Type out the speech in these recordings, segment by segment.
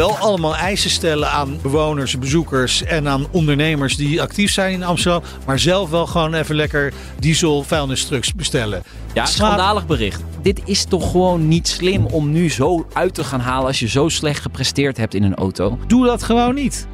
Wel allemaal eisen stellen aan bewoners, bezoekers en aan ondernemers die actief zijn in Amsterdam. Maar zelf wel gewoon even lekker diesel vuilnistrucks bestellen. Ja, schandalig bericht. Dit is toch gewoon niet slim om nu zo uit te gaan halen als je zo slecht gepresteerd hebt in een auto. Doe dat gewoon niet.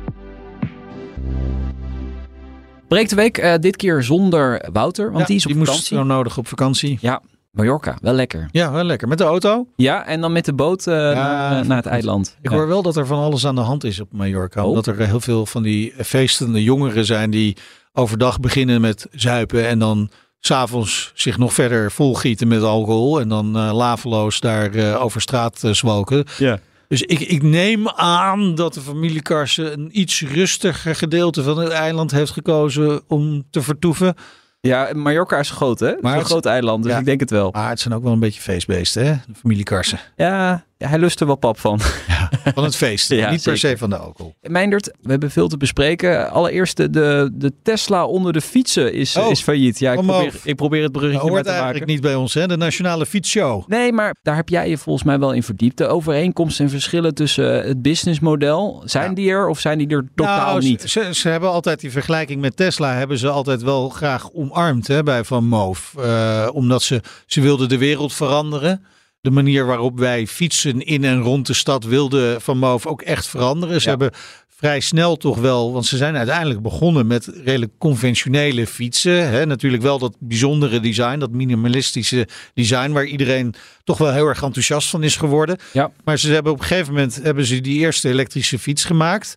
Breek de week, eh, dit keer zonder Wouter, want Ja, die is op moest vakantie. zo nodig op vakantie. Ja, Mallorca, wel lekker. Ja, wel lekker. Met de auto. Ja, en dan met de boot eh, naar, naar het eiland. Ik Ja. hoor wel dat er van alles aan de hand is op Mallorca. Oh. Omdat er heel veel van die feestende jongeren zijn die overdag beginnen met zuipen en dan s'avonds zich nog verder volgieten met alcohol en dan eh, laveloos daar eh, over straat eh, zwalken. Ja. Dus ik, ik neem aan dat de familie Karsen een iets rustiger gedeelte van het eiland heeft gekozen om te vertoeven. Ja, Mallorca is groot, hè? Het is Maar een groot eiland, dus Ja. ik denk het wel. Maar het zijn ook wel een beetje feestbeesten, hè? De familie Karsen. Ja, ja, hij lust er wel pap van. Van het feest, Ja, niet per zeker. se van de alcohol. Meindert, we hebben veel te bespreken. Allereerst de, de, de Tesla onder de fietsen is, Oh, is failliet. Ja, ik probeer, ik probeer het bruggetje maar hoort te eigenlijk maken. niet bij ons, hè? De Nationale Fietsshow. Nee, maar daar heb jij je volgens mij wel in verdiept. De overeenkomsten en verschillen tussen het businessmodel. Zijn Ja. die er of zijn die er totaal Nou, niet? Ze, ze hebben altijd die vergelijking met Tesla hebben ze altijd wel graag omarmd hè, bij Van Moof. Eh, omdat ze, ze wilden de wereld veranderen. De manier waarop wij fietsen in en rond de stad wilde Van Moof ook echt veranderen. Ze Ja. hebben vrij snel toch wel, want ze zijn uiteindelijk begonnen met redelijk conventionele fietsen. Hè. Natuurlijk wel dat bijzondere design, dat minimalistische design waar iedereen toch wel heel erg enthousiast van is geworden. Ja. Maar ze hebben op een gegeven moment hebben ze die eerste elektrische fiets gemaakt.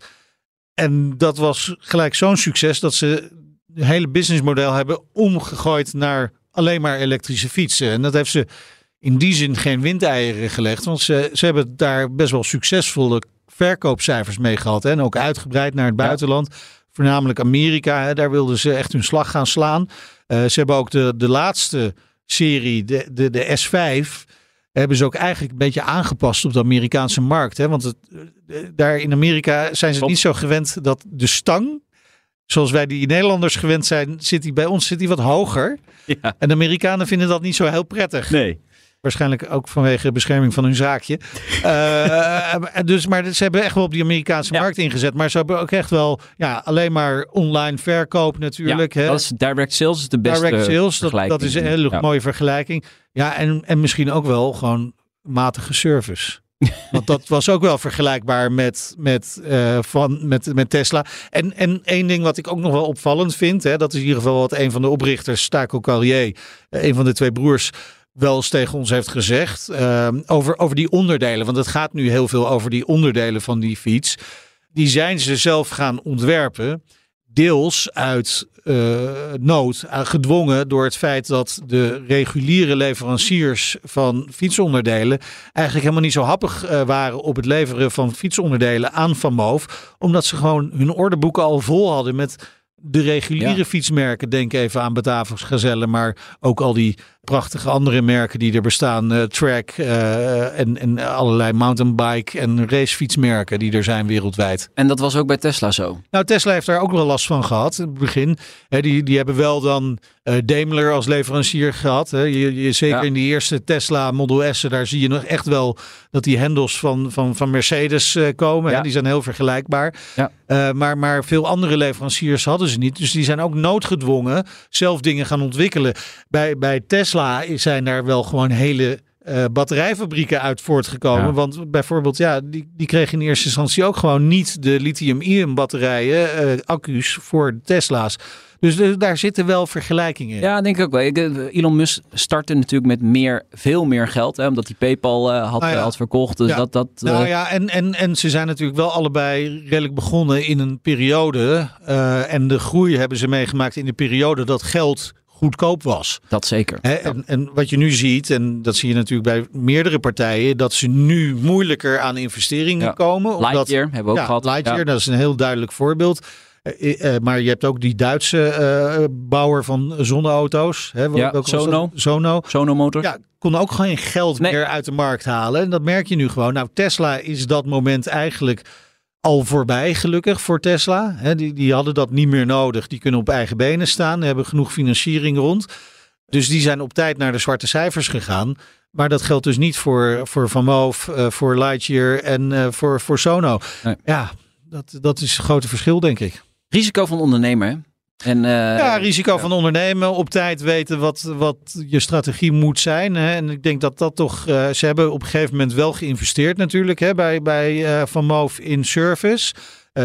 En dat was gelijk zo'n succes dat ze het hele businessmodel hebben omgegooid naar alleen maar elektrische fietsen. En dat heeft ze in die zin geen windeieren gelegd. Want ze, ze hebben daar best wel succesvolle verkoopcijfers mee gehad. Hè, en ook uitgebreid naar het Ja. buitenland. Voornamelijk Amerika. Hè, daar wilden ze echt hun slag gaan slaan. Eh, ze hebben ook de, de laatste serie, de, de, de S5 hebben ze ook eigenlijk een beetje aangepast op de Amerikaanse markt. Hè? Want het, eh, daar in Amerika zijn ze niet zo gewend dat de stang, zoals wij die Nederlanders gewend zijn, zit die bij ons zit die wat hoger. Ja. En de Amerikanen vinden dat niet zo heel prettig. Nee. Waarschijnlijk ook vanwege bescherming van hun zaakje. Eh, dus, maar ze hebben echt wel op die Amerikaanse Ja. markt ingezet. Maar ze hebben ook echt wel ja, alleen maar online verkoop natuurlijk. ja, hè? dat is direct sales is de beste Direct sales, dat, vergelijking. dat is een hele Ja. mooie vergelijking. Ja, en, en misschien ook wel gewoon matige service. Want dat was ook wel vergelijkbaar met, met, eh, van, met, met Tesla. En, en één ding wat ik ook nog wel opvallend vind, hè, dat is in ieder geval wat een van de oprichters, Staco Carrier, eh, een van de twee broers, wel eens tegen ons heeft gezegd. eh, over, over die onderdelen. Want het gaat nu heel veel over die onderdelen van die fiets. Die zijn ze zelf gaan ontwerpen deels uit eh, nood, uh, gedwongen door het feit dat de reguliere leveranciers van fietsonderdelen eigenlijk helemaal niet zo happig eh, waren op het leveren van fietsonderdelen aan Van Moof, omdat ze gewoon hun ordeboeken al vol hadden met de reguliere Ja. fietsmerken. Denk even aan Batavus Gazelle, maar ook al die prachtige andere merken die er bestaan. eh, Track eh, en, en allerlei mountainbike en racefietsmerken die er zijn wereldwijd. En dat was ook bij Tesla zo. Nou, Tesla heeft daar ook wel last van gehad in het begin. Hè, die, die hebben wel dan eh, Daimler als leverancier gehad. Je, je, zeker Ja. in die eerste Tesla Model S'en, daar zie je nog echt wel dat die hendels van, van, van Mercedes komen. Ja. Die zijn heel vergelijkbaar. Ja. Maar, maar veel andere leveranciers hadden ze niet. Dus die zijn ook noodgedwongen zelf dingen gaan ontwikkelen. Bij, bij Tesla zijn daar wel gewoon hele eh, batterijfabrieken uit voortgekomen. Ja. Want bijvoorbeeld, ja, die, die kregen in eerste instantie ook gewoon niet de lithium-ion batterijen, eh, accu's voor de Tesla's. Dus daar zitten wel vergelijkingen in. Ja, denk ik ook wel. Eh, Elon Musk startte natuurlijk met meer, veel meer geld. Hè, omdat hij PayPal eh, had, ja. had verkocht. Dus Ja. dat... dat Nou ja, en, en, en ze zijn natuurlijk wel allebei redelijk begonnen in een periode. en de groei hebben ze meegemaakt in de periode dat geld goedkoop was. dat zeker. Hè, en, en wat je nu ziet, en dat zie je natuurlijk bij meerdere partijen, dat ze nu moeilijker aan investeringen Ja. komen. Omdat, Lightyear hebben we ook ja, gehad. Lightyear, dat is een heel duidelijk voorbeeld. Eh, eh, maar je hebt ook die Duitse eh, bouwer van zonneauto's. Hè, Ja? Sono. Sono. Sono Motor. Ja, kon ook geen geld Nee. meer uit de markt halen. En dat merk je nu gewoon. Nou, Tesla is dat moment eigenlijk al voorbij, gelukkig voor Tesla. Die, die hadden dat niet meer nodig. Die kunnen op eigen benen staan, hebben genoeg financiering rond. Dus die zijn op tijd naar de zwarte cijfers gegaan. Maar dat geldt dus niet voor, voor Van Moof, eh, voor Lightyear en eh, voor, voor Sono. Nee. Ja, dat, dat is het grote verschil, denk ik. Risico van ondernemer. En, eh, Ja, risico van ondernemen, op tijd weten wat, wat je strategie moet zijn. Hè. En ik denk dat dat toch, eh, ze hebben op een gegeven moment wel geïnvesteerd natuurlijk hè, bij, bij eh, Van Moof in service.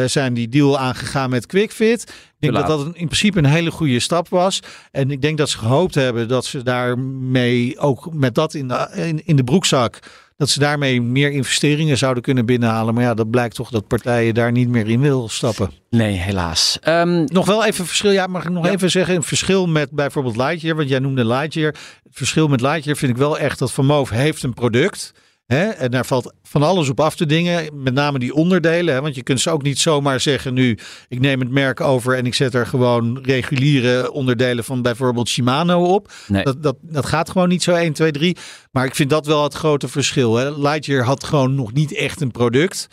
Zijn die deal aangegaan met QuickFit. Ik denk dat dat in principe een hele goede stap was. En ik denk dat ze gehoopt hebben dat ze daarmee ook met dat in de, in, in de broekzak. Dat ze daarmee meer investeringen zouden kunnen binnenhalen. Maar ja, dat blijkt toch dat partijen daar niet meer in wil stappen. Nee, helaas. Ehm, Nog wel even verschil. Ja, mag ik nog Ja. even zeggen? Een verschil met bijvoorbeeld Lightyear. Want jij noemde Lightyear. Het verschil met Lightyear vind ik wel echt dat Van Moof heeft een product. Hè? En daar valt van alles op af te dingen. Met name die onderdelen. Hè? Want je kunt ze ook niet zomaar zeggen nu. Ik neem het merk over en ik zet er gewoon reguliere onderdelen van bijvoorbeeld Shimano op. Nee. Dat, dat, dat gaat gewoon niet zo 1, 2, 3. Maar ik vind dat wel het grote verschil. Hè? Lightyear had gewoon nog niet echt een product.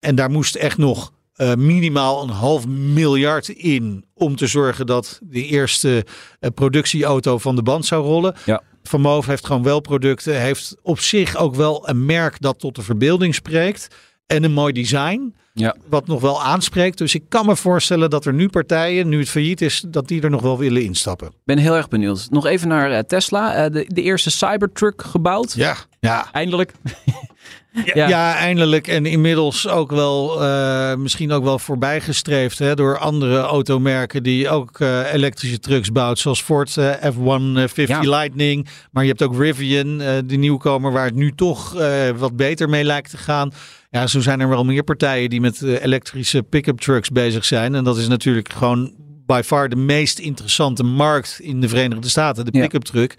En daar moest echt nog eh, minimaal een half miljard in om te zorgen dat de eerste eh, productieauto van de band zou rollen. Ja. Van Moof heeft gewoon wel producten, heeft op zich ook wel een merk dat tot de verbeelding spreekt en een mooi design. Ja. Wat nog wel aanspreekt. Dus ik kan me voorstellen dat er nu partijen, nu het failliet is, dat die er nog wel willen instappen. ben heel erg benieuwd. Nog even naar eh, Tesla. Eh, de, de eerste Cybertruck gebouwd. Ja, ja. Eindelijk. Ja. Ja. eindelijk. En inmiddels ook wel, eh, misschien ook wel voorbijgestreefd hè, door andere automerken die ook elektrische trucks bouwt. Zoals Ford eh, F-150 Ja. Lightning. Maar je hebt ook Rivian, de nieuwkomer, waar het nu toch wat beter mee lijkt te gaan. Ja, zo zijn er wel meer partijen die met eh, elektrische pick-up trucks bezig zijn. En dat is natuurlijk gewoon by far de meest interessante markt in de Verenigde Staten, de pick-up truck.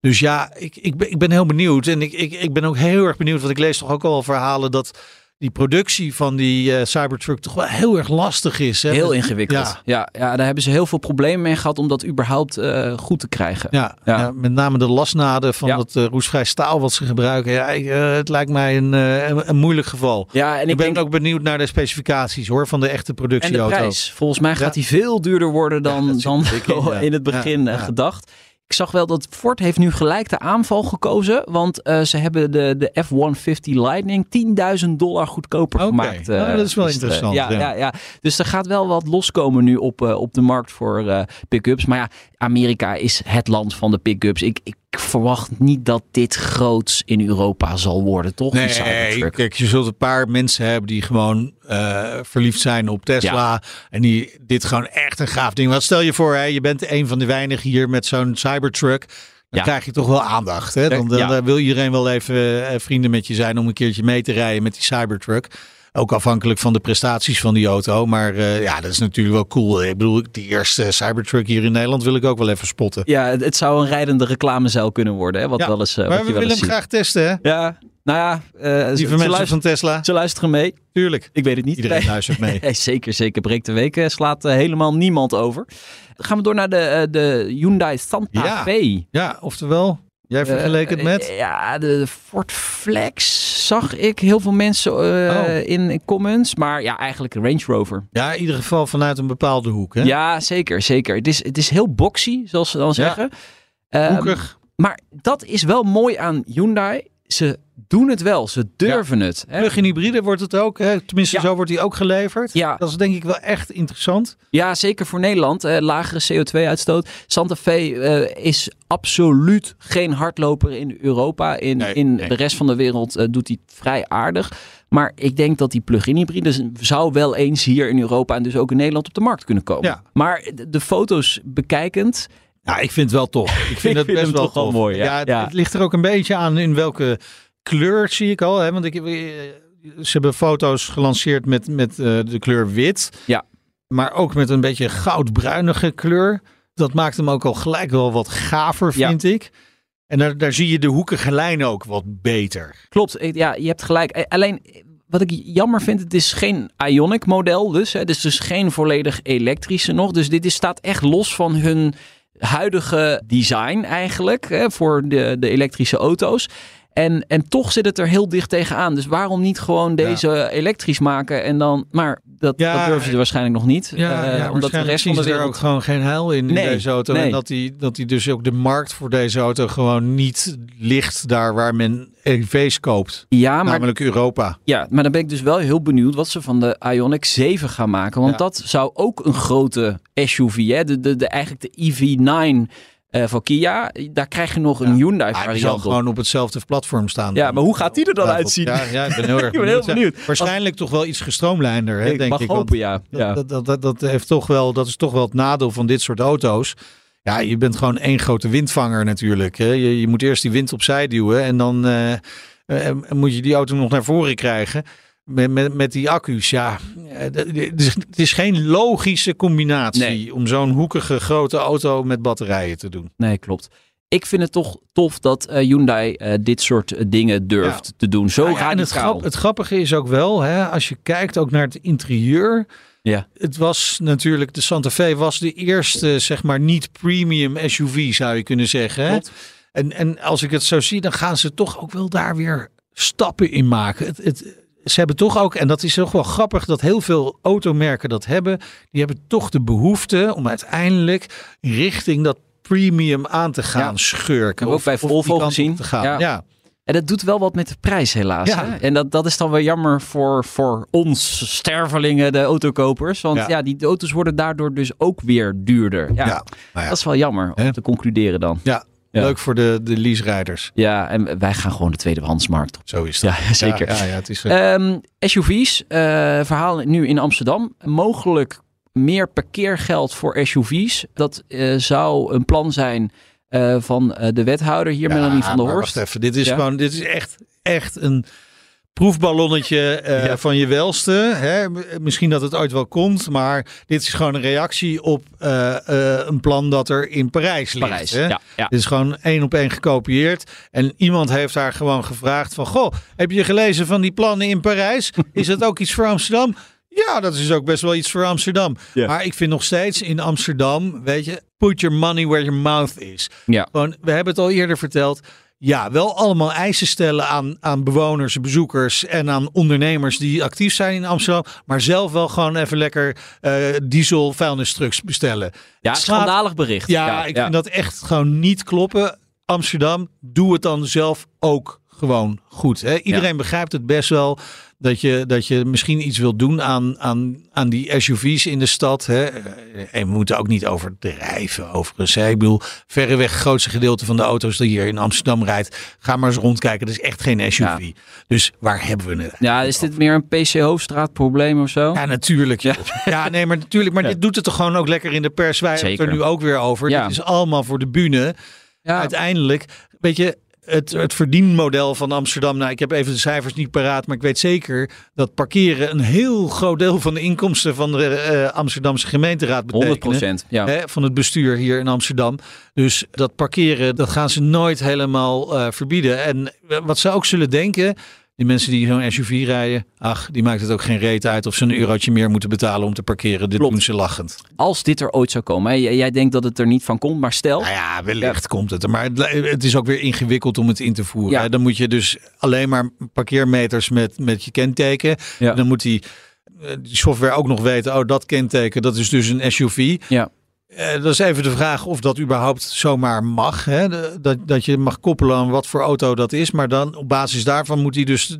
Dus ja, ik, ik, ben, ik ben heel benieuwd. En ik, ik, ik ben ook heel erg benieuwd, want ik lees toch ook al verhalen dat die productie van die eh, Cybertruck toch wel heel erg lastig is. Hè? Heel ingewikkeld. Ja. Ja. Ja, daar hebben ze heel veel problemen mee gehad om dat überhaupt eh, goed te krijgen. Ja, Ja. ja, met name de lasnaden van dat eh, roestvrij staal wat ze gebruiken. Ja, het lijkt mij een, een, een moeilijk geval. Ja, en ik ik ben denk ook benieuwd naar de specificaties hoor, van de echte en de productieauto. prijs. Volgens mij gaat die veel duurder worden dan, dan in, het begin gedacht. Ik zag wel dat Ford heeft nu gelijk de aanval gekozen. Want eh, ze hebben de, de F-150 Lightning 10.000 dollar goedkoper gemaakt. eh, Nou, dat is wel interessant, Ja, ja. ja. Ja, Dus er gaat wel wat loskomen nu op, eh, op de markt voor eh, pick-ups. Maar ja, Amerika is het land van de pick-ups. Ik, ik verwacht niet dat dit groots in Europa zal worden, toch? Nee, kijk, je zult een paar mensen hebben die gewoon eh, verliefd zijn op Tesla. En die dit gewoon echt een gaaf ding. Wat stel je voor, hè, je bent een van de weinigen hier met zo'n Cybertruck. Dan Ja. krijg je toch wel aandacht. Hè? Dan, dan, Ja. dan wil iedereen wel even eh, vrienden met je zijn om een keertje mee te rijden met die Cybertruck. Ook afhankelijk van de prestaties van die auto. Maar eh, ja, dat is natuurlijk wel cool. Ik bedoel, die eerste Cybertruck hier in Nederland wil ik ook wel even spotten. Ja, het, het zou een rijdende reclamezeil kunnen worden. Hè? Wat Ja, wel eens, eh, maar wat we willen hem ziet. graag testen, hè? Ja, nou ja, eh, ze, Lieve ze, mensen luisteren, van Tesla. ze luisteren mee. Tuurlijk. Ik weet het niet. Iedereen Nee. luistert mee. Zeker, zeker. Breek de week eh, slaat eh, helemaal niemand over. Dan gaan we door naar de, eh, de Hyundai Santa Ja. Fe. Ja, oftewel, jij vergeleek het Eh, met... eh, ja, de Ford Flex zag ik heel veel mensen eh, Oh. in, in comments. Maar ja, eigenlijk een Range Rover. Ja, in ieder geval vanuit een bepaalde hoek. Hè? Ja, zeker, zeker. Het is, het is heel boxy, zoals ze dan zeggen. Ehm, Hoekig. maar dat is wel mooi aan Hyundai. Ze doen het wel. Ze durven het. Hè? Plug-in hybride wordt het ook. Hè? Tenminste, Ja. zo wordt die ook geleverd. Ja. Dat is denk ik wel echt interessant. Ja, zeker voor Nederland. Eh, lagere CO2-uitstoot. Santa Fe eh, is absoluut geen hardloper in Europa. In, Nee, in nee. de rest van de wereld eh, doet hij vrij aardig. Maar ik denk dat die plug-in hybride zou wel eens hier in Europa en dus ook in Nederland op de markt kunnen komen. Ja. Maar de foto's bekijkend, Ja, ik vind het wel tof. Ik vind het best wel toch tof. mooi, ja. het, Ja. het ligt er ook een beetje aan in welke kleur zie ik al. Hè? Want ik, eh, ze hebben foto's gelanceerd met, met eh, de kleur wit. Ja. Maar ook met een beetje goudbruinige kleur. Dat maakt hem ook al gelijk wel wat gaver, Ja. vind ik. En daar, daar zie je de hoekige lijn ook wat beter. klopt. Ja, je hebt gelijk. Eh, Alleen wat ik jammer vind, het is geen Ionic model dus. Hè. Het is dus geen volledig elektrische nog. Dus dit is, staat echt los van hun huidige design eigenlijk hè, voor de, de elektrische auto's. En, en toch zit het er heel dicht tegenaan. Dus waarom niet gewoon deze elektrisch maken en dan... Maar dat, Ja, dat durven ze waarschijnlijk nog niet. Ja, eh, omdat de rest van de er ook gewoon geen heil in, in deze auto. nee. En dat die, dat die dus ook de markt voor deze auto gewoon niet ligt daar waar men EV's koopt. Ja, maar namelijk Europa. Ja, maar dan ben ik dus wel heel benieuwd wat ze van de Ioniq 7 gaan maken. Want Ja. dat zou ook een grote SUV, hè? De, de, de, eigenlijk de EV9 eh van Kia. Daar krijg je nog een Hyundai Ah, die zal variant op. gewoon op hetzelfde platform staan. Ja, maar hoe gaat die er dan uitzien? Ja, ja, ik ben heel erg Ik ben heel benieuwd. Waarschijnlijk toch wel iets gestroomlijnder, hè, ik denk mag ik. hopen, ja. dat, dat, dat, dat heeft toch wel, dat is toch wel het nadeel van dit soort auto's. Ja, je bent gewoon één grote windvanger natuurlijk. Hè. Je, je moet eerst die wind opzij duwen en dan eh, eh, moet je die auto nog naar voren krijgen. Met, met, met die accu's, ja. Eh, Het is, het is geen logische combinatie Nee. om zo'n hoekige grote auto met batterijen te doen. Nee, klopt. Ik vind het toch tof dat eh, Hyundai eh, dit soort eh, dingen durft te doen. Zo Nou ja, en het, grap, het grappige is ook wel, hè, als je kijkt ook naar het interieur. Ja. Het was natuurlijk, de Santa Fe was de eerste, zeg maar, niet premium SUV, zou je kunnen zeggen. Hè? En, en als ik het zo zie, dan gaan ze toch ook wel daar weer stappen in maken. Het, het, ze hebben toch ook, en dat is toch wel grappig, dat heel veel automerken dat hebben. Die hebben toch de behoefte om uiteindelijk richting dat premium aan te gaan Ja. schurken. Ook bij die Volvo gezien. Te gaan. Ja. ja. En dat doet wel wat met de prijs helaas. Ja. Hè? En dat, dat is dan wel jammer voor, voor ons stervelingen, de autokopers. Want ja. Ja. die auto's worden daardoor dus ook weer duurder. Ja, Ja, nou dat is wel jammer om te concluderen dan. Ja, Ja. leuk voor de, de leaserijders. Ja, en wij gaan gewoon de tweedehandsmarkt op. Zo is dat. Ja, zeker. Ja, ja, ja, het is, eh, Ehm, SUV's, eh verhaal nu in Amsterdam. Mogelijk meer parkeergeld voor SUV's. Dat eh, zou een plan zijn eh, van eh, de wethouder hier, ja, Melanie van der Horst. Wacht even, dit is Ja? gewoon, dit is echt, echt een proefballonnetje eh, Ja. van je welste. Hè? Misschien dat het ooit wel komt, maar dit is gewoon een reactie op een plan dat er in Parijs ligt. Parijs. Hè? Ja, ja. Dit is gewoon één op één gekopieerd. En iemand heeft haar gewoon gevraagd van... Goh, heb je gelezen van die plannen in Parijs? Is dat ook iets voor Amsterdam? Ja, dat is ook best wel iets voor Amsterdam. Maar ik vind nog steeds in Amsterdam, weet je... Put your money where your mouth is. Ja. Gewoon, we hebben het al eerder verteld. Ja, wel allemaal eisen stellen aan, aan bewoners, bezoekers en aan ondernemers die actief zijn in Amsterdam. Maar zelf wel gewoon even lekker eh, diesel vuilnistrucks bestellen. Ja, slaat- schandalig bericht. ja, ik vind dat echt gewoon niet kloppen. Amsterdam, doe het dan zelf ook gewoon goed. Hè? Iedereen begrijpt het best wel dat je, dat je misschien iets wilt doen aan, aan, aan die SUV's in de stad. Hè? En we moeten ook niet overdrijven overigens. Hè? Ik bedoel, verreweg het grootste gedeelte van de auto's die hier in Amsterdam rijdt. Ga maar eens rondkijken. Dat is echt geen SUV. Dus waar hebben we het? Ja, is dit meer een PC Hoofdstraat probleem of zo? Ja, natuurlijk. Ja, ja nee, maar natuurlijk. Maar Ja. dit doet het toch gewoon ook lekker in de pers. Wij hebben het er nu ook weer over. Ja. Dit is allemaal voor de bühne. Ja. Uiteindelijk, weet je, het, het verdienmodel van Amsterdam. Nou, ik heb even de cijfers niet paraat, maar ik weet zeker dat parkeren een heel groot deel van de inkomsten van de eh, Amsterdamse gemeenteraad 100 betekent. procent. Ja. Hè, van het bestuur hier in Amsterdam. Dus dat parkeren, dat gaan ze nooit helemaal eh, verbieden. En wat ze ook zullen denken, die mensen die zo'n SUV rijden, ach, die maakt het ook geen reet uit of ze een eurotje meer moeten betalen om te parkeren. Dit Klopt. doen ze lachend. Als dit er ooit zou komen. Jij jij denkt dat het er niet van komt, maar stel. Nou ja, wellicht komt het er. Maar het, het is ook weer ingewikkeld om het in te voeren. Ja. Dan moet je dus alleen maar parkeermeters met, met je kenteken. Ja. Dan moet die, eh, die software ook nog weten, oh dat kenteken, dat is dus een SUV. Ja. Eh, dat is even de vraag of dat überhaupt zomaar mag. Hè? Dat, dat je mag koppelen aan wat voor auto dat is. Maar dan op basis daarvan moet hij dus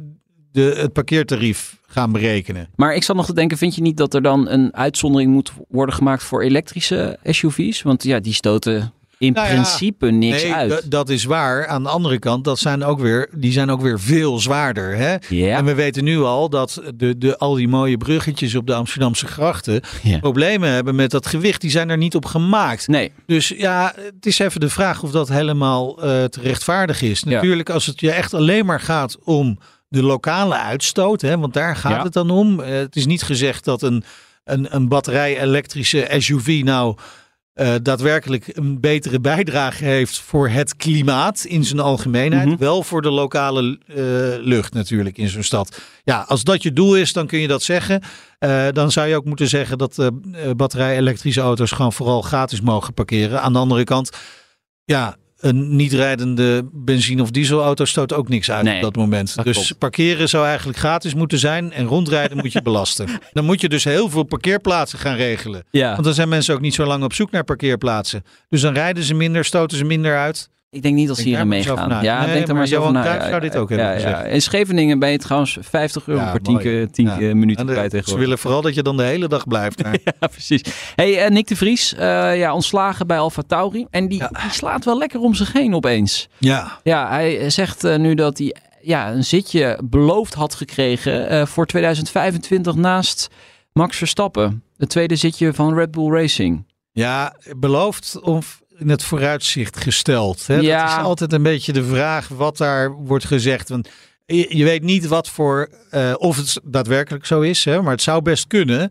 de, het parkeertarief gaan berekenen. Maar ik zat nog te denken, vind je niet dat er dan een uitzondering moet worden gemaakt voor elektrische SUV's? Want ja, die stoten in Nou ja, principe niks nee, uit. dat is waar. Aan de andere kant, dat zijn ook weer, die zijn ook weer veel zwaarder. Hè? En we weten nu al dat de, de, al die mooie bruggetjes op de Amsterdamse grachten problemen hebben met dat gewicht. Die zijn er niet op gemaakt. Nee, Dus ja, het is even de vraag of dat helemaal eh, te rechtvaardig is. Natuurlijk, als het je echt alleen maar gaat om de lokale uitstoot, hè, want daar gaat Ja. het dan om. Eh, het is niet gezegd dat een, een, een batterij-elektrische SUV nou eh, daadwerkelijk een betere bijdrage heeft voor het klimaat in zijn algemeenheid. Mhm. Wel voor de lokale eh, lucht natuurlijk in zo'n stad. Ja, als dat je doel is, dan kun je dat zeggen. Eh, dan zou je ook moeten zeggen dat batterij-elektrische auto's gewoon vooral gratis mogen parkeren. Aan de andere kant, ja, een niet rijdende benzine- of dieselauto stoot ook niks uit Nee, op dat moment. dat dus klopt. parkeren zou eigenlijk gratis moeten zijn en rondrijden moet je belasten. Dan moet je dus heel veel parkeerplaatsen gaan regelen. Ja. Want dan zijn mensen ook niet zo lang op zoek naar parkeerplaatsen. Dus dan rijden ze minder, stoten ze minder uit. Ik denk niet dat ze hierin meegaan. Ja, Nee, denk er maar over Johan na. Zou dit ook hebben ja, ja. In Scheveningen ben je trouwens 50 euro Ja, per 10, mooi. keer- 10 Ja. minuten bij ze willen vooral dat je dan de hele dag blijft. Ja, precies. Hey, eh, Nick de Vries, eh, ja, ontslagen bij Alfa Tauri. En die, die slaat wel lekker om zich heen opeens. ja. Ja, hij zegt eh, nu dat hij ja, een zitje beloofd had gekregen voor 2025 naast Max Verstappen. Het tweede zitje van Red Bull Racing. ja, beloofd of in het vooruitzicht gesteld. Hè? Ja. Dat is altijd een beetje de vraag wat daar wordt gezegd. Want je, je weet niet wat voor, eh, of het daadwerkelijk zo is, hè? maar het zou best kunnen.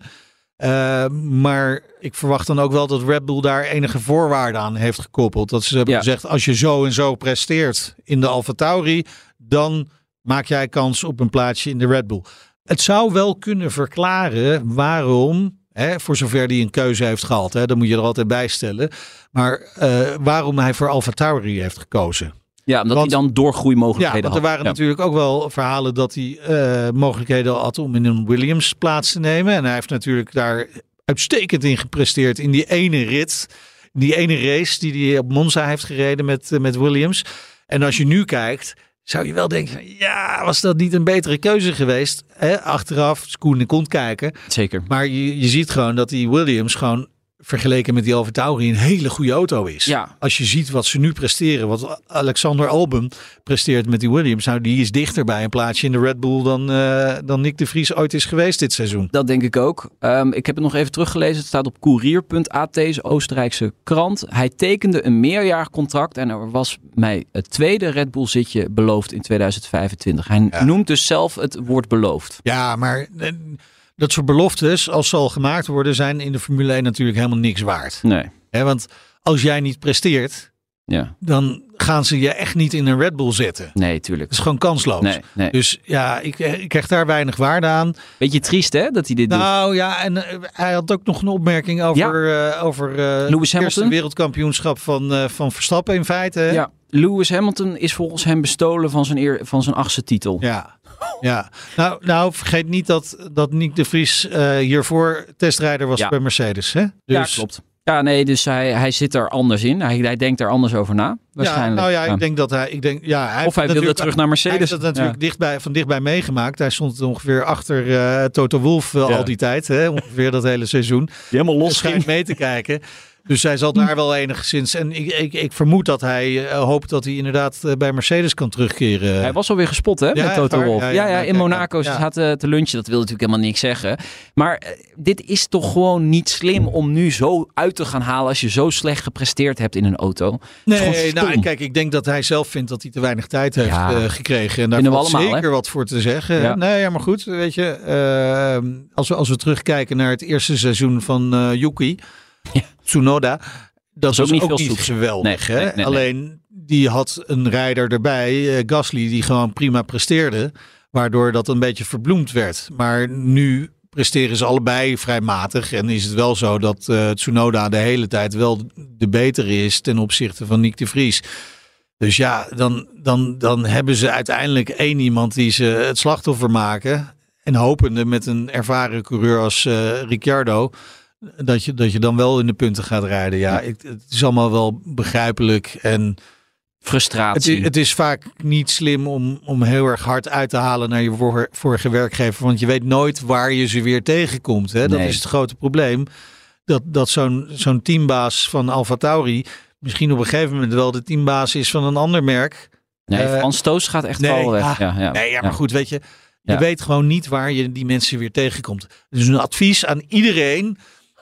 Eh, maar ik verwacht dan ook wel dat Red Bull daar enige voorwaarden aan heeft gekoppeld. Dat ze hebben Ja. gezegd, als je zo en zo presteert in de Alfa Tauri, dan maak jij kans op een plaatsje in de Red Bull. Het zou wel kunnen verklaren waarom, hè, voor zover hij een keuze heeft gehad, hè, dan moet je er altijd bij stellen, maar eh, waarom hij voor Alfa Tauri heeft gekozen. Ja, omdat Want- hij dan Ja, doorgroeimogelijkheden want er had. waren Ja. natuurlijk ook wel verhalen dat hij eh, mogelijkheden had om in een Williams plaats te nemen. En hij heeft natuurlijk daar uitstekend in gepresteerd in die ene rit, die ene race die hij op Monza heeft gereden met, eh, met Williams. En als je nu kijkt, zou je wel denken, ja, was dat niet een betere keuze geweest? Hè? Achteraf, schoen in kont kijken. Zeker. Maar je, je ziet gewoon dat die Williams gewoon vergeleken met die Alfa Tauri een hele goede auto is. Ja. Als je ziet wat ze nu presteren, wat Alexander Albon presteert met die Williams, nou die is dichter bij een plaatsje in de Red Bull dan, eh, dan Nick de Vries ooit is geweest dit seizoen. Dat denk ik ook. Ehm, ik heb het nog even teruggelezen. Het staat op Courier.at, Oostenrijkse krant. Hij tekende een meerjarig contract en er was mij het tweede Red Bull zitje beloofd in 2025. Hij Ja. noemt dus zelf het woord beloofd. Ja, maar eh, dat soort beloftes, als ze al gemaakt worden, zijn in de Formule 1 natuurlijk helemaal niks waard. Nee. Hè, want als jij niet presteert, Ja. dan gaan ze je echt niet in een Red Bull zetten. Nee, tuurlijk. Dat is gewoon kansloos. Nee, nee. Dus ja, ik, ik krijg daar weinig waarde aan. Beetje triest hè, dat hij dit doet. Nou ja, en eh, hij had ook nog een opmerking over, eh, over Lewis het eerste wereldkampioenschap van, van Verstappen in feite. hè? Ja, Lewis Hamilton is volgens hem bestolen van zijn, eer, van zijn achtste titel. Ja. Ja, nou, nou vergeet niet dat, dat Nick de Vries eh, hiervoor testrijder was Ja. bij Mercedes. Hè? Dus, Ja, klopt. Ja, nee, dus hij, hij zit er anders in. Hij, hij denkt er anders over na, Ja, waarschijnlijk. nou ja, Ja. ik denk dat hij, ik denk, ja, hij Of hij wilde terug naar Hij Mercedes. heeft dat natuurlijk dichtbij, van dichtbij meegemaakt. Hij stond ongeveer achter eh, Toto Wolff eh, Ja. al die tijd. Hè? Ongeveer dat hele seizoen. helemaal los schijnt mee te kijken. Dus hij zal daar wel enigszins. En ik, ik, ik vermoed dat hij eh, hoopt dat hij inderdaad eh, bij Mercedes kan terugkeren. Hij was alweer gespot, hè, met echt Toto? Wolff. Ja, Ja, ja, ja, ja, in ja, Monaco. ja. Ze zaten te lunchen. Dat wil natuurlijk helemaal niks zeggen. Maar eh, dit is toch gewoon niet slim om nu zo uit te gaan halen als je zo slecht gepresteerd hebt in een auto. Nee, nou kijk, ik denk dat hij zelf vindt dat hij te weinig tijd heeft Ja. gekregen. En daar valt allemaal, zeker wat voor te zeggen. Ja. Nee, ja, maar goed, weet je. eh, als, we, als we terugkijken naar het eerste seizoen van Yuki, Ja. Tsunoda. Dat is was ook niet veel niet geweldig. Nee. Alleen, die had een rijder erbij, eh, Gasly, die gewoon prima presteerde. Waardoor dat een beetje verbloemd werd. Maar nu presteren ze allebei vrij matig. En is het wel zo dat eh, Tsunoda de hele tijd wel de betere is ten opzichte van Nick de Vries. Dus ja, dan, dan, dan hebben ze uiteindelijk één iemand die ze het slachtoffer maken. En hopende met een ervaren coureur als eh, Ricciardo. Dat je, dat je dan wel in de punten gaat rijden. Ja, ik, het is allemaal wel begrijpelijk. En het, Frustratie. i- het is vaak niet slim om, om heel erg hard uit te halen naar je vor- vorige werkgever. Want je weet nooit waar je ze weer tegenkomt. Hè? Dat Nee. is het grote probleem. Dat, dat zo'n zo'n teambaas van Alfa Tauri misschien op een gegeven moment wel de teambaas is van een ander merk. nee, eh, Frans Toos gaat echt nee, wel weg. ah, ja, ja, Nee, ja, maar goed, weet je. Je weet gewoon niet waar je die mensen weer tegenkomt. Dus een advies aan iedereen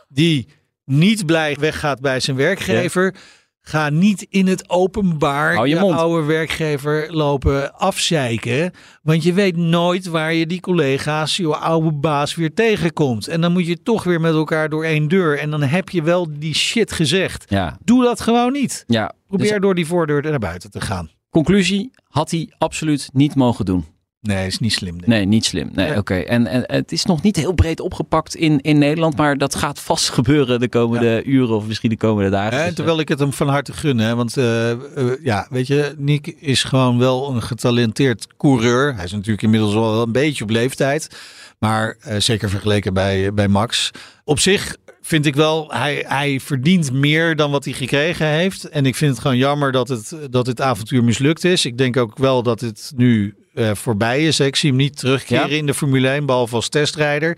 die niet blij weggaat bij zijn werkgever. Ga niet in het openbaar Hou je je oude werkgever lopen afzeiken. Want je weet nooit waar je die collega's, je oude baas weer tegenkomt. En dan moet je toch weer met elkaar door één deur. En dan heb je wel die shit gezegd. Ja, Doe dat gewoon niet. ja. Probeer Dus, door die voordeur naar buiten te gaan. conclusie, had hij absoluut niet mogen doen. Nee, is niet slim. Nee, niet slim. Nee, Ja. oké. En, en het is nog niet heel breed opgepakt in, in Nederland, maar dat gaat vast gebeuren de komende uren of misschien de komende dagen. Hè, Dus, terwijl ik het hem van harte gun. Hè, want eh, eh, ja, weet je, Nick is gewoon wel een getalenteerd coureur. Hij is natuurlijk inmiddels wel een beetje op leeftijd. Maar eh, zeker vergeleken bij, bij Max. Op zich vind ik wel, hij, hij verdient meer dan wat hij gekregen heeft. En ik vind het gewoon jammer dat het, dat het avontuur mislukt is. Ik denk ook wel dat het nu eh, voorbij is. Ik zie hem niet terugkeren Ja. in de Formule 1, behalve als testrijder.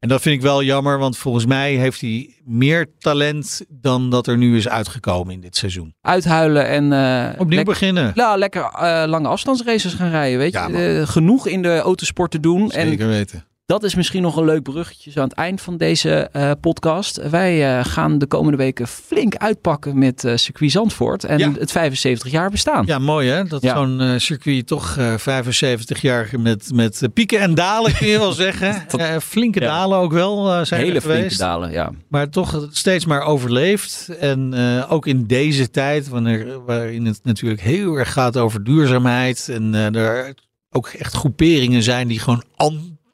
En dat vind ik wel jammer, want volgens mij heeft hij meer talent dan dat er nu is uitgekomen in dit seizoen. Uithuilen en eh, Opnieuw beginnen. nou, lekker eh, lange afstandsraces gaan rijden. Weet je, Ja, genoeg in de autosport te doen. En Zeker weten. Dat is misschien nog een leuk bruggetje zo aan het eind van deze eh, podcast. Wij eh, gaan de komende weken flink uitpakken met eh circuit Zandvoort en Ja. het 75 jaar bestaan. Ja, mooi hè? Dat Ja. zo'n circuit toch eh 75 jaar met, met pieken en dalen kun je wel zeggen. Dat- flinke Ja. dalen ook wel zijn Hele er flinke geweest. dalen, ja. Maar toch steeds maar overleefd. En ook in deze tijd, wanneer, waarin het natuurlijk heel erg gaat over duurzaamheid. En er ook echt groeperingen zijn die gewoon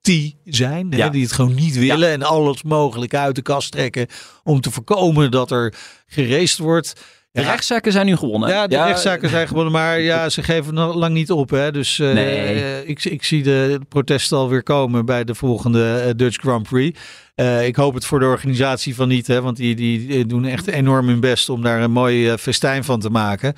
anti zijn. Ja. Hè, die het gewoon niet willen. En alles mogelijk uit de kast trekken om te voorkomen dat er geraced wordt. De Ja, rechtszaken zijn nu gewonnen. ja, de rechtszaken zijn gewonnen, maar ja, ze geven nog lang niet op. Hè? Dus eh, Nee. ik, ik zie de protesten alweer komen bij de volgende eh, Dutch Grand Prix. Eh, ik hoop het voor de organisatie van niet, hè? want die, die doen echt enorm hun best om daar een mooi eh, festijn van te maken.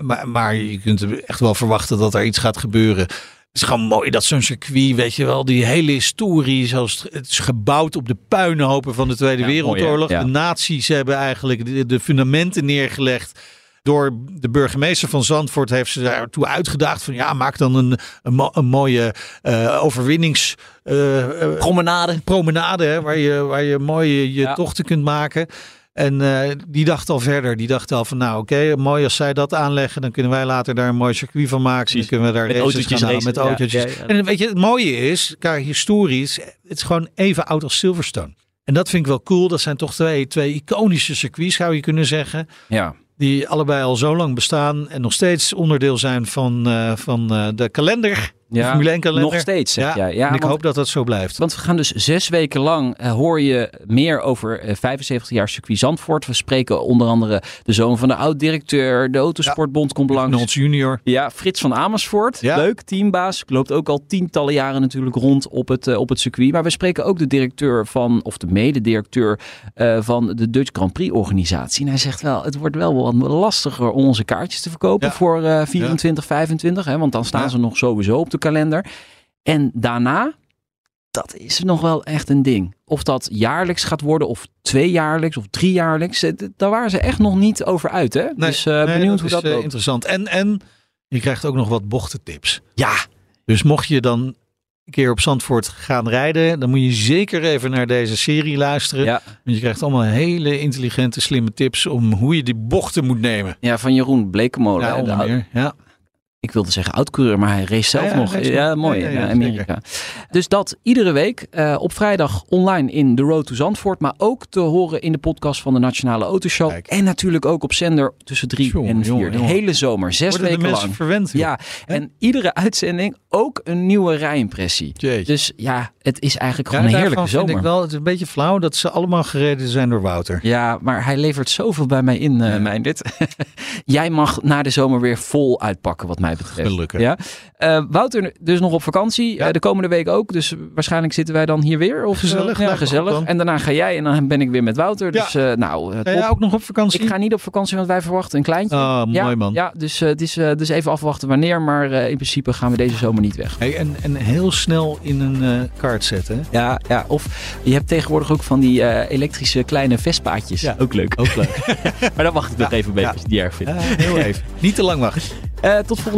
Maar, maar je kunt echt wel verwachten dat er iets gaat gebeuren. Het is gewoon mooi dat zo'n circuit, weet je wel, die hele historie, zoals het, is gebouwd op de puinhopen van de Tweede Ja, Wereldoorlog. mooi, hè? Ja. De nazi's hebben eigenlijk de, de fundamenten neergelegd door de burgemeester van Zandvoort heeft ze daartoe uitgedaagd van ja, maak dan een, een, mo- een mooie eh, overwinnings eh, eh, Promenade. promenade hè, waar, je, waar je mooi je, je Ja. tochten kunt maken. En eh, die dacht al verder. Die dacht al van nou oké, mooi als zij dat aanleggen, dan kunnen wij later daar een mooi circuit van maken. Dan kunnen we daar Met races autootjes gaan halen met autootjes. Ja, ja, ja. En weet je, het mooie is, qua historisch, het is gewoon even oud als Silverstone. En dat vind ik wel cool. Dat zijn toch twee, twee iconische circuits, zou je kunnen zeggen Ja. die allebei al zo lang bestaan en nog steeds onderdeel zijn van, eh, van eh, de kalender. Ja, Formule 1 kalender. nog steeds, zeg ja, jij. Ja, en ik want- hoop dat dat zo blijft. Want we gaan dus zes weken lang eh, hoor je meer over eh, 75 jaar circuit Zandvoort. We spreken onder andere de zoon van de oud-directeur. De Autosportbond komt langs. Junior. Ja, Frits van Amersfoort. Ja. Leuk, teambaas. Loopt ook al tientallen jaren natuurlijk rond op het, eh, op het circuit. Maar we spreken ook de directeur van, of de mededirecteur van de Dutch Grand Prix organisatie. En hij zegt wel, het wordt wel wat lastiger om onze kaartjes te verkopen voor eh 24, 25. Hè, want dan staan ze nog sowieso op de kalender. En daarna, dat is nog wel echt een ding. Of dat jaarlijks gaat worden, of tweejaarlijks, of driejaarlijks. eh, Daar waren ze echt nog niet over uit. Hè? dus eh, Nee, benieuwd dat hoe is, dat eh, loopt. interessant. En, en je krijgt ook nog wat bochtentips. Ja, Dus mocht je dan een keer op Zandvoort gaan rijden, dan moet je zeker even naar deze serie luisteren. ja. Want je krijgt allemaal hele intelligente, slimme tips om hoe je die bochten moet nemen. ja, van Jeroen Blekemolen. Ja, hè, de. Ja. Ik wilde zeggen oud-coureur, maar hij race zelf Ja, ja, nog. race ja, mooi. Ja, ja, Amerika. Dus dat iedere week eh, op vrijdag online in The Road to Zandvoort. Maar ook te horen in de podcast van de Nationale Autoshow. Kijk. En natuurlijk ook op zender tussen drie en vier. de hele zomer. Zes Worden weken lang. verwend? Ja, en iedere uitzending ook een nieuwe rijimpressie. Jeetje. Dus ja, het is eigenlijk gewoon een heerlijke vind zomer. ik wel, het is een beetje flauw dat ze allemaal gereden zijn door Wouter. Ja, maar hij levert zoveel bij mij in, eh Ja. Meindert. Jij mag na de zomer weer vol uitpakken, wat mij betreft. Gelukkig. Ja? Eh, Wouter dus nog op vakantie. Ja. eh, de komende week ook. Dus waarschijnlijk zitten wij dan hier weer. Of, Gezellig, eh, ja, gezellig. En daarna ga jij en dan ben ik weer met Wouter. Ja. Dus nou, eh, Ga jij top. ook nog op vakantie? Ik ga niet op vakantie, want wij verwachten een kleintje. Oh, ja, mooi man. Ja, dus, het is, dus even afwachten wanneer. Maar in principe gaan we deze zomer niet weg. Hey, en, en heel snel in een kaart zetten. Ja, ja, of je hebt tegenwoordig ook van die elektrische kleine Vespaatjes. Ja. Ook leuk. Ook leuk. Maar dan wacht ik nog Ja, even ja. het niet erg vindt. Heel even. Niet te lang wachten. Eh, tot volgende